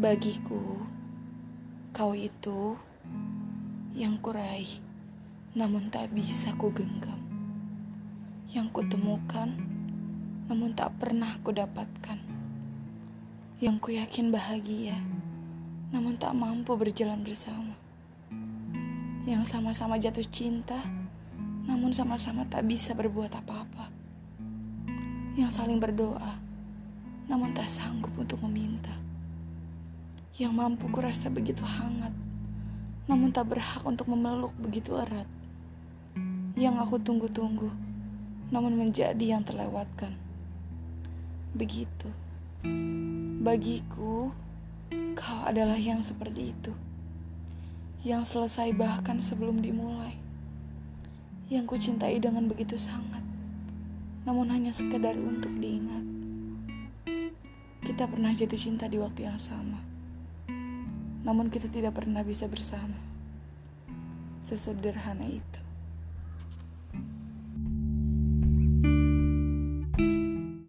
Bagiku, kau itu yang kurai, namun tak bisa ku genggam. Yang kutemukan, namun tak pernah ku dapatkan. Yang ku yakin bahagia, namun tak mampu berjalan bersama. Yang sama-sama jatuh cinta, namun sama-sama tak bisa berbuat apa-apa. Yang saling berdoa, namun tak sanggup untuk meminta yang mampu kurasa begitu hangat, namun tak berhak untuk memeluk begitu erat. Yang aku tunggu-tunggu, namun menjadi yang terlewatkan. Begitu, bagiku, kau adalah yang seperti itu, yang selesai bahkan sebelum dimulai, yang ku cintai dengan begitu sangat, namun hanya sekedar untuk diingat. Kita pernah jatuh cinta di waktu yang sama namun kita tidak pernah bisa bersama. Sesederhana itu.